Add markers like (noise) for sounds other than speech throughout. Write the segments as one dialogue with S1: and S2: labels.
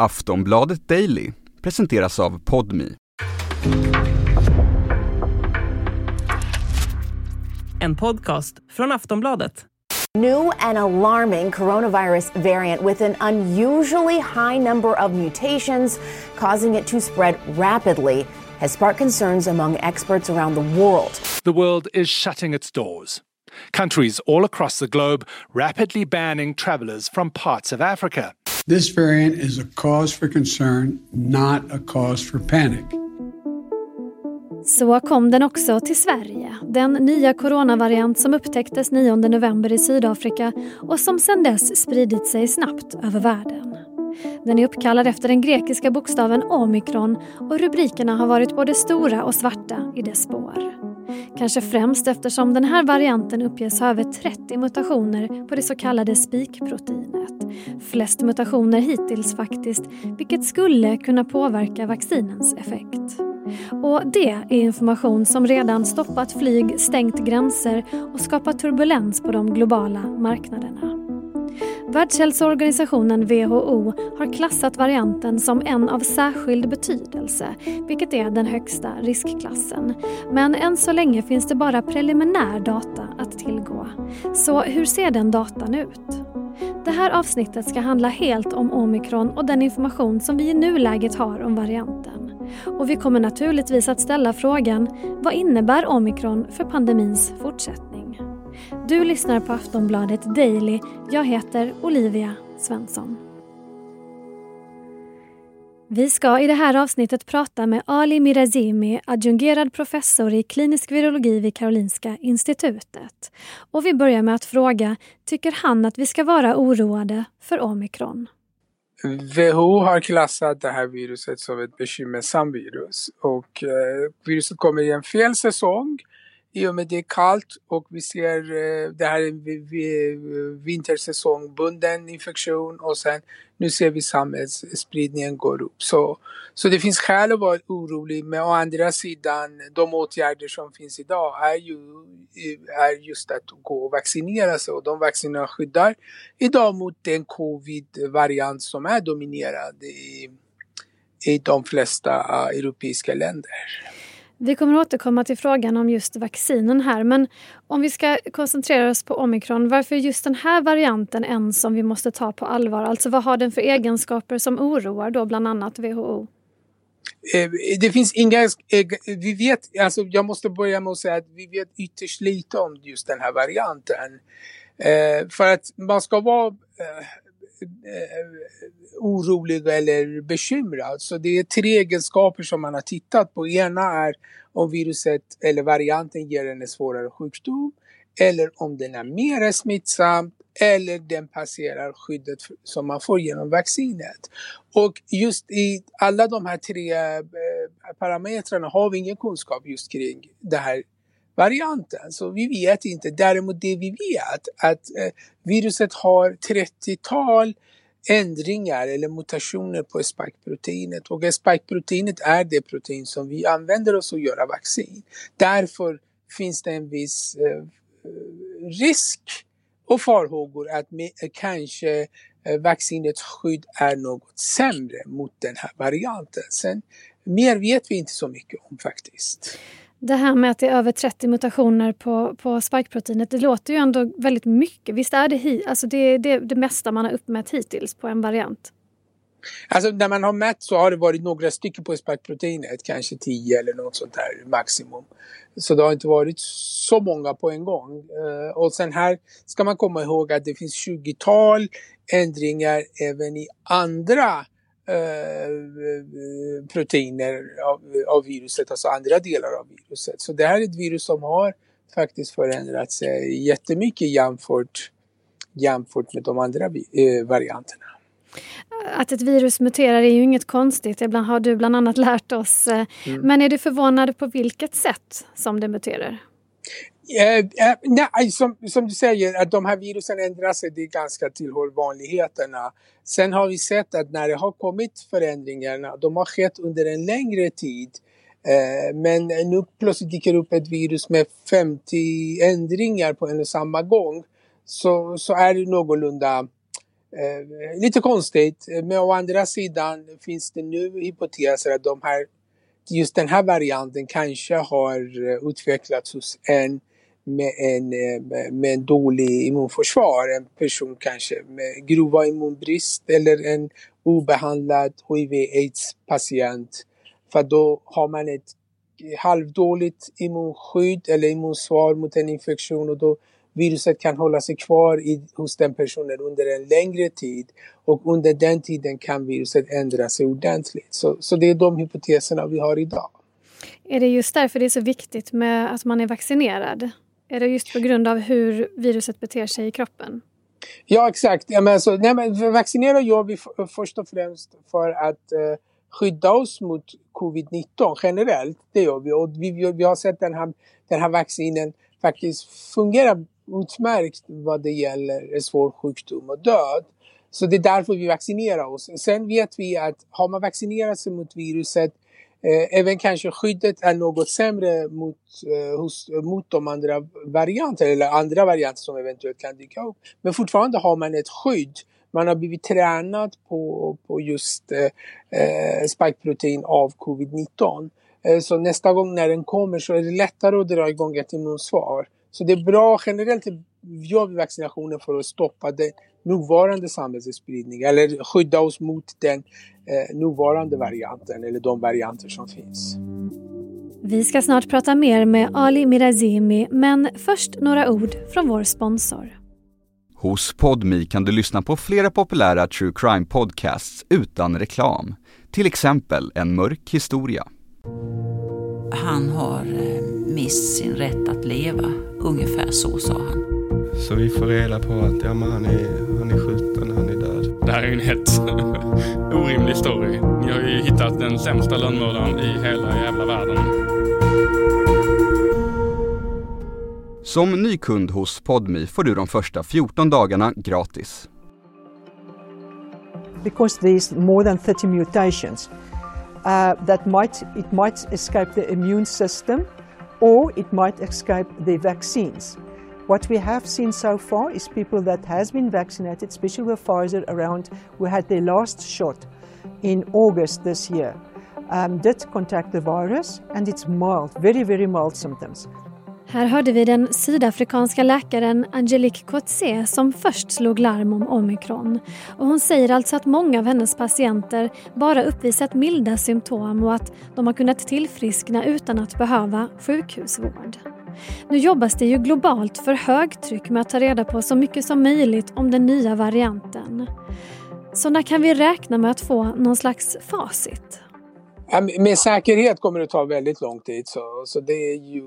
S1: Aftonbladet Daily presenteras av Podmi.
S2: En podcast från Aftonbladet.
S3: New and alarming coronavirus variant with an unusually high number of mutations causing it to spread rapidly has sparked concerns among experts around the world.
S4: The world is shutting its doors. Countries all across the globe rapidly banning travelers from parts of Africa.
S5: This variant is a cause for concern, not a cause for panic.
S6: Så kom den också till Sverige, den nya coronavariant som upptäcktes 9 november i Sydafrika och som sedan dess spridit sig snabbt över världen. Den är uppkallad efter den grekiska bokstaven omikron och rubrikerna har varit både stora och svarta i dess spår. Kanske främst eftersom den här varianten uppges ha över 30 mutationer på det så kallade spikproteinet. Flest mutationer hittills faktiskt, vilket skulle kunna påverka vaccinens effekt. Och det är information som redan stoppat flyg, stängt gränser och skapat turbulens på de globala marknaderna. Världshälsoorganisationen WHO har klassat varianten som en av särskild betydelse, vilket är den högsta riskklassen. Men än så länge finns det bara preliminär data att tillgå. Så hur ser den datan ut? Det här avsnittet ska handla helt om omikron och den information som vi i nuläget har om varianten. Och vi kommer naturligtvis att ställa frågan, vad innebär omikron för pandemins fortsättning? Du lyssnar på Aftonbladet Daily. Jag heter Olivia Svensson. Vi ska i det här avsnittet prata med Ali Mirazimi, adjungerad professor i klinisk virologi vid Karolinska institutet. Och vi börjar med att fråga, tycker han att vi ska vara oroade för omikron?
S7: WHO har klassat det här viruset som ett bekymmersamt virus och eh, viruset kommer i en fel säsong i och med det är kallt och vi ser eh, det här är eh, vintersäsongbunden infektion och sen nu ser vi samhällsspridningen går upp. Så, så det finns skäl att vara orolig men å andra sidan de åtgärder som finns idag är ju är just att gå och vaccinera sig och de vaccinerna skyddar idag mot den covid-variant som är dominerande i, i de flesta eh, europeiska länder.
S6: Vi kommer återkomma till frågan om just vaccinen här men om vi ska koncentrera oss på omikron, varför är just den här varianten en som vi måste ta på allvar? Alltså vad har den för egenskaper som oroar då bland annat WHO?
S7: Eh, det finns inga, eh, vi vet, alltså jag måste börja med att säga att vi vet ytterst lite om just den här varianten. Eh, för att man ska vara Eh, eh, orolig eller bekymrad. Så det är tre egenskaper som man har tittat på. Ena är om viruset eller varianten ger en svårare sjukdom eller om den är mer smittsam eller den passerar skyddet som man får genom vaccinet. Och just i alla de här tre eh, parametrarna har vi ingen kunskap just kring det här varianten. Så vi vet inte. Däremot det vi vet att eh, viruset har 30-tal ändringar eller mutationer på spikeproteinet och spikeproteinet är det protein som vi använder oss att göra vaccin. Därför finns det en viss eh, risk och farhågor att eh, kanske eh, vaccinets skydd är något sämre mot den här varianten. Sen, mer vet vi inte så mycket om faktiskt.
S6: Det här med att det är över 30 mutationer på, på spikeproteinet, det låter ju ändå väldigt mycket. Visst är det, alltså det, det, det mesta man har uppmätt hittills på en variant?
S7: Alltså när man har mätt så har det varit några stycken på spikeproteinet, kanske 10 eller något sånt där maximum. Så det har inte varit så många på en gång. Eh, och sen här ska man komma ihåg att det finns 20-tal ändringar även i andra Eh, proteiner av, av, viruset, alltså andra delar av viruset. Så det här är ett virus som har faktiskt förändrat sig jättemycket jämfört, jämfört med de andra eh, varianterna.
S6: Att ett virus muterar är ju inget konstigt, det har du bland annat lärt oss. Mm. Men är du förvånad på vilket sätt som det muterar?
S7: Eh, eh, nej, som, som du säger, att de här virusen ändrar sig, det är ganska tillhör vanligheterna. Sen har vi sett att när det har kommit förändringarna, de har skett under en längre tid. Eh, men nu plötsligt dyker upp ett virus med 50 ändringar på en och samma gång. Så, så är det någorlunda Eh, lite konstigt, men å andra sidan finns det nu hypoteser att de här, just den här varianten kanske har eh, utvecklats hos en med en, eh, med en dålig immunförsvar. En person kanske med grova immunbrist eller en obehandlad hiv-aids patient. För då har man ett halvdåligt immunskydd eller immunsvar mot en infektion och då viruset kan hålla sig kvar i, hos den personen under en längre tid och under den tiden kan viruset ändra sig ordentligt. Så, så det är de hypoteserna vi har idag.
S6: Är det just därför det är så viktigt med att man är vaccinerad? Är det just på grund av hur viruset beter sig i kroppen?
S7: Ja exakt. Ja, men alltså, nej, men vaccinera gör vi först och främst för att eh, skydda oss mot covid-19 generellt. Det gör vi och vi, vi har sett den här, den här vaccinen faktiskt fungera utmärkt vad det gäller svår sjukdom och död. Så det är därför vi vaccinerar oss. Sen vet vi att har man vaccinerat sig mot viruset Eh, även kanske skyddet är något sämre mot, eh, hos, mot de andra varianterna eller andra varianter som eventuellt kan dyka upp. Men fortfarande har man ett skydd. Man har blivit tränad på, på just eh, eh spikeprotein av covid-19. Eh, så nästa gång när den kommer så är det lättare att dra igång ett immunsvar. Så det är bra generellt gör vi vaccinationer för att stoppa den nuvarande samhällsspridningen eller skydda oss mot den eh, nuvarande varianten eller de varianter som finns.
S6: Vi ska snart prata mer med Ali Mirazimi men först några ord från vår sponsor.
S1: Hos Podmi kan du lyssna på flera populära true crime podcasts utan reklam. Till exempel En mörk historia.
S8: Han har eh, mist sin rätt att leva, ungefär så sa han.
S9: Så vi får reda på att ja, men han, är, han är skjuten, han är död.
S10: Det här är ju en helt (laughs) orimlig story. Ni har ju hittat den sämsta lönnmördaren i hela jävla världen.
S1: Som ny kund hos Podmi får du de första 14 dagarna gratis.
S11: Because there's more than 30 mutations uh, that might it might escape the immune system or it might escape the vaccines. What we have seen so far is people that has been vaccinated, especially with Pfizer around, who had their last shot in August this year, um, did contact the virus and it's mild, very, very mild symptoms.
S6: Här hörde vi den sydafrikanska läkaren Angelique Coetzee som först slog larm om omikron. Och hon säger alltså att många av hennes patienter bara uppvisat milda symptom och att de har kunnat tillfriskna utan att behöva sjukhusvård. Nu jobbas det ju globalt för högtryck med att ta reda på så mycket som möjligt om den nya varianten. Så när kan vi räkna med att få någon slags facit?
S7: Med säkerhet kommer det ta väldigt lång tid så, så det, är ju,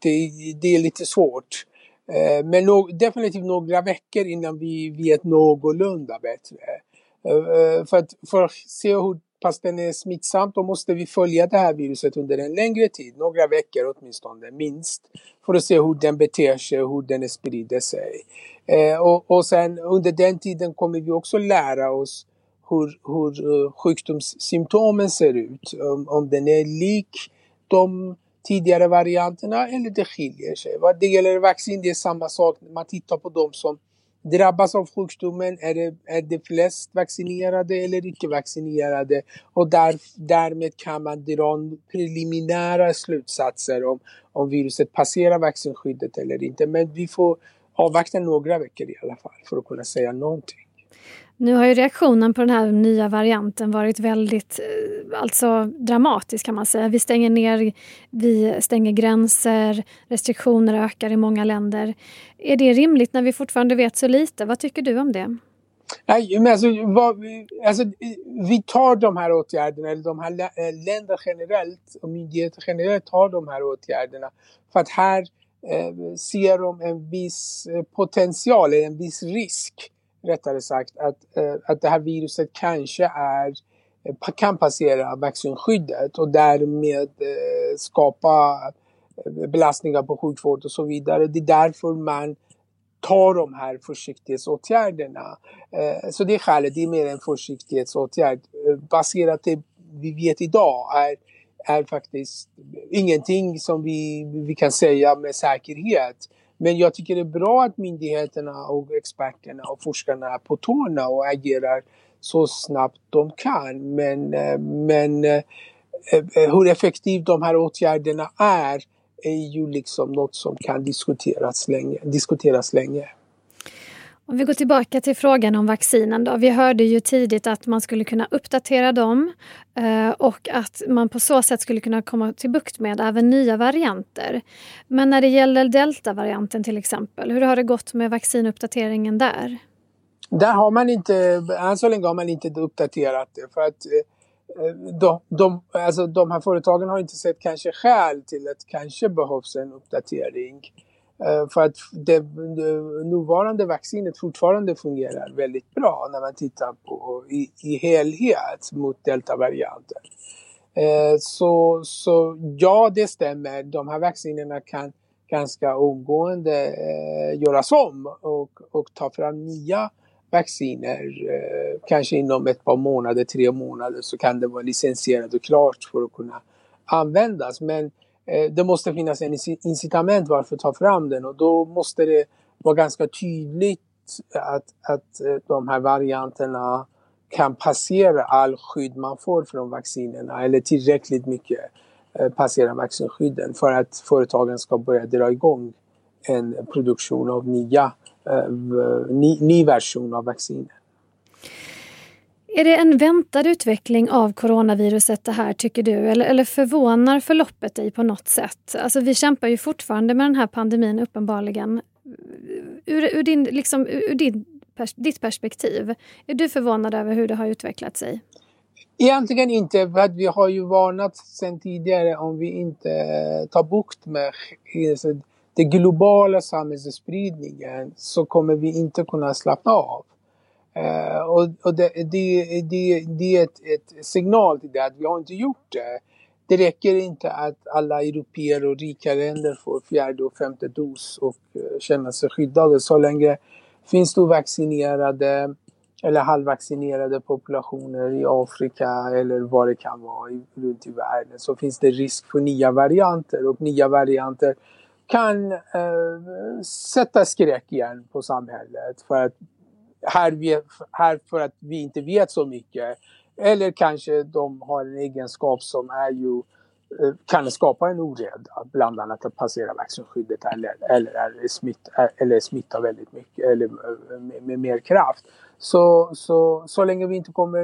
S7: det, det är lite svårt. Eh, men no, definitivt några veckor innan vi vet någorlunda bättre. Eh, eh, för att, för att se hur pass den är smittsam då måste vi följa det här viruset under en längre tid, några veckor åtminstone, minst. För att se hur den beter sig och hur den sprider sig. Och, och sen under den tiden kommer vi också lära oss hur, hur eh, sjukdomssymptomen ser ut. Om, om den är lik de tidigare varianterna eller det skiljer sig. Vad det gäller vaccin, det är samma sak. Man tittar på de som drabbas av sjukdomen, är det, är det flest vaccinerade eller icke vaccinerade? Och där, därmed kan man dra preliminära slutsatser om, om viruset passerar vaccinskyddet eller inte. Men vi får avvakta några veckor i alla fall för att kunna säga någonting.
S6: Nu har ju reaktionen på den här nya varianten varit väldigt eh, alltså, dramatisk kan man säga. Vi stänger ner, vi stänger gränser, restriktioner ökar i många länder. Är det rimligt när vi fortfarande vet så lite? Vad tycker du om det?
S7: Nej, men alltså, vad, alltså, vi tar de här åtgärderna, eller de här eh, länderna generellt och myndigheter generellt tar de här åtgärderna för att här eh, ser de en viss eh, potential, en viss risk rättare sagt, att, eh, att det här viruset kanske är, eh, kan passera vaccinskyddet och därmed eh, skapa eh, belastningar på sjukvård och så vidare. Det är därför man tar de här försiktighetsåtgärderna. Eh, så det är skälet, det är mer en försiktighetsåtgärd. Baserat det vi vet idag är, är faktiskt ingenting som vi, vi kan säga med säkerhet men jag tycker det är bra att myndigheterna och experterna och forskarna är på tårna och agerar så snabbt de kan. Men, eh, men eh, eh, hur effektiva de här åtgärderna är, är ju liksom något som kan diskuteras länge. Diskuteras länge.
S6: Om vi går tillbaka till frågan om vaccinen då. Vi hörde ju tidigt att man skulle kunna uppdatera dem eh, och att man på så sätt skulle kunna komma till bukt med även nya varianter. Men när det gäller deltavarianten till exempel, hur har det gått med vaccinuppdateringen där?
S7: Där har man inte, än så länge har man inte uppdaterat det för att eh, de, de, alltså de här företagen har inte sett kanske skäl till att kanske behövs en uppdatering. Eh, för att det, det nuvarande vaccinet fortfarande fungerar väldigt bra när man tittar på i, i helhet mot deltavarianten. Eh, så, så ja, det stämmer. De här vaccinerna kan ganska omgående eh, göras om och, och ta fram nya vacciner, eh, kanske inom ett par månader, tre månader så kan det vara licensierat och klart för att kunna användas. Men eh, Eh, det måste finnas en incitament varför ta fram den och då måste det vara ganska tydligt att, att eh, de här varianterna kan passera all skydd man får från vaccinerna eller tillräckligt mycket eh, passera vaccinskydden för att företagen ska börja dra igång en produktion av nya ny, ny version av vaccinet.
S6: Är det en väntad utveckling av coronaviruset det här tycker du? Eller, eller förvånar förloppet dig på något sätt? Alltså vi kämpar ju fortfarande med den här pandemin uppenbarligen. Ur, ur, din, liksom, ur din, ditt perspektiv, är du förvånad över hur det har utvecklat sig?
S7: Egentligen inte, för att vi har ju varnat sedan tidigare om vi inte eh, tar bukt med alltså, den globala samhällsspridningen så kommer vi inte kunna slappna av. Uh, och, och det, det, det, det är ett, ett, signal till det att vi har inte gjort det. Det räcker inte att alla europeer och rika länder får fjärde och femte dos och eh, uh, känner sig skyddade. Så länge finns det vaccinerade eller halvvaccinerade populationer i Afrika eller vad det kan vara i, runt i världen så finns det risk för nya varianter och nya varianter kan eh, sätta skräck igen på samhället för att här, vi, här för att vi inte vet så mycket. Eller kanske de har en egenskap som är ju eh, kan skapa en oreda, bland annat att passera vaccinskyddet eller, eller, är smitt, eller smitta väldigt mycket eller eh, med, med mer kraft. Så, så, så länge vi inte kommer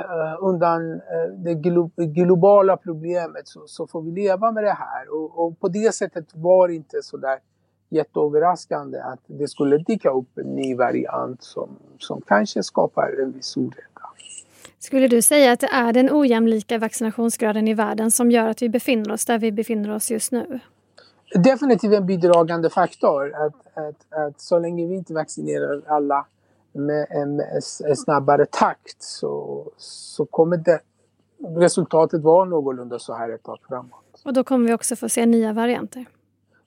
S7: eh, undan det globala problemet så, så, får vi leva med det här. Och, och, på det sättet var det inte så där jätteöverraskande att det skulle dyka upp en ny variant som, som kanske skapar en viss oreda.
S6: Skulle du säga att det är den ojämlika vaccinationsgraden i världen som gör att vi befinner oss där vi befinner oss just nu?
S7: Definitivt en bidragande faktor. Att, att, att så länge vi inte vaccinerar alla med en, snabbare takt så, så kommer det, resultatet vara någorlunda så här ett tag framåt.
S6: Och då kommer vi också få se nya varianter?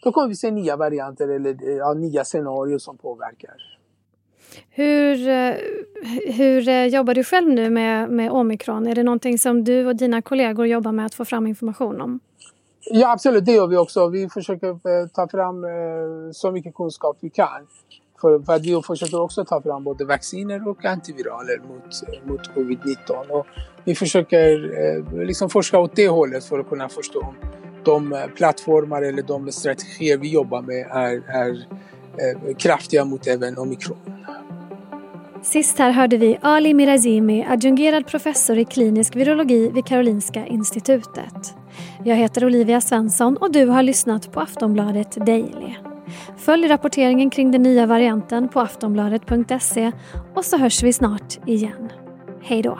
S7: Då kommer vi se nya varianter eller ja, nya scenarier som påverkar.
S6: Hur, eh, hur eh, jobbar du själv nu med, med omikron? Är det någonting som du och dina kollegor jobbar med att få fram information om?
S7: Ja absolut, det gör vi också. Vi försöker eh, ta fram så mycket kunskap vi kan. För, för att vi försöker också ta fram både vacciner och antiviraler mot, mot covid-19. Och vi försöker eh, liksom forska åt det hållet för att kunna förstå de eh, plattformar eller de strategier vi jobbar med är, är eh, kraftiga mot även omikron.
S6: Sist här hörde vi Ali Mirazimi, adjungerad professor i klinisk virologi vid Karolinska institutet. Jag heter Olivia Svensson och du har lyssnat på Aftonbladet Daily. Följ rapporteringen kring den nya varianten på aftonbladet.se och så hörs vi snart igen. Hej då!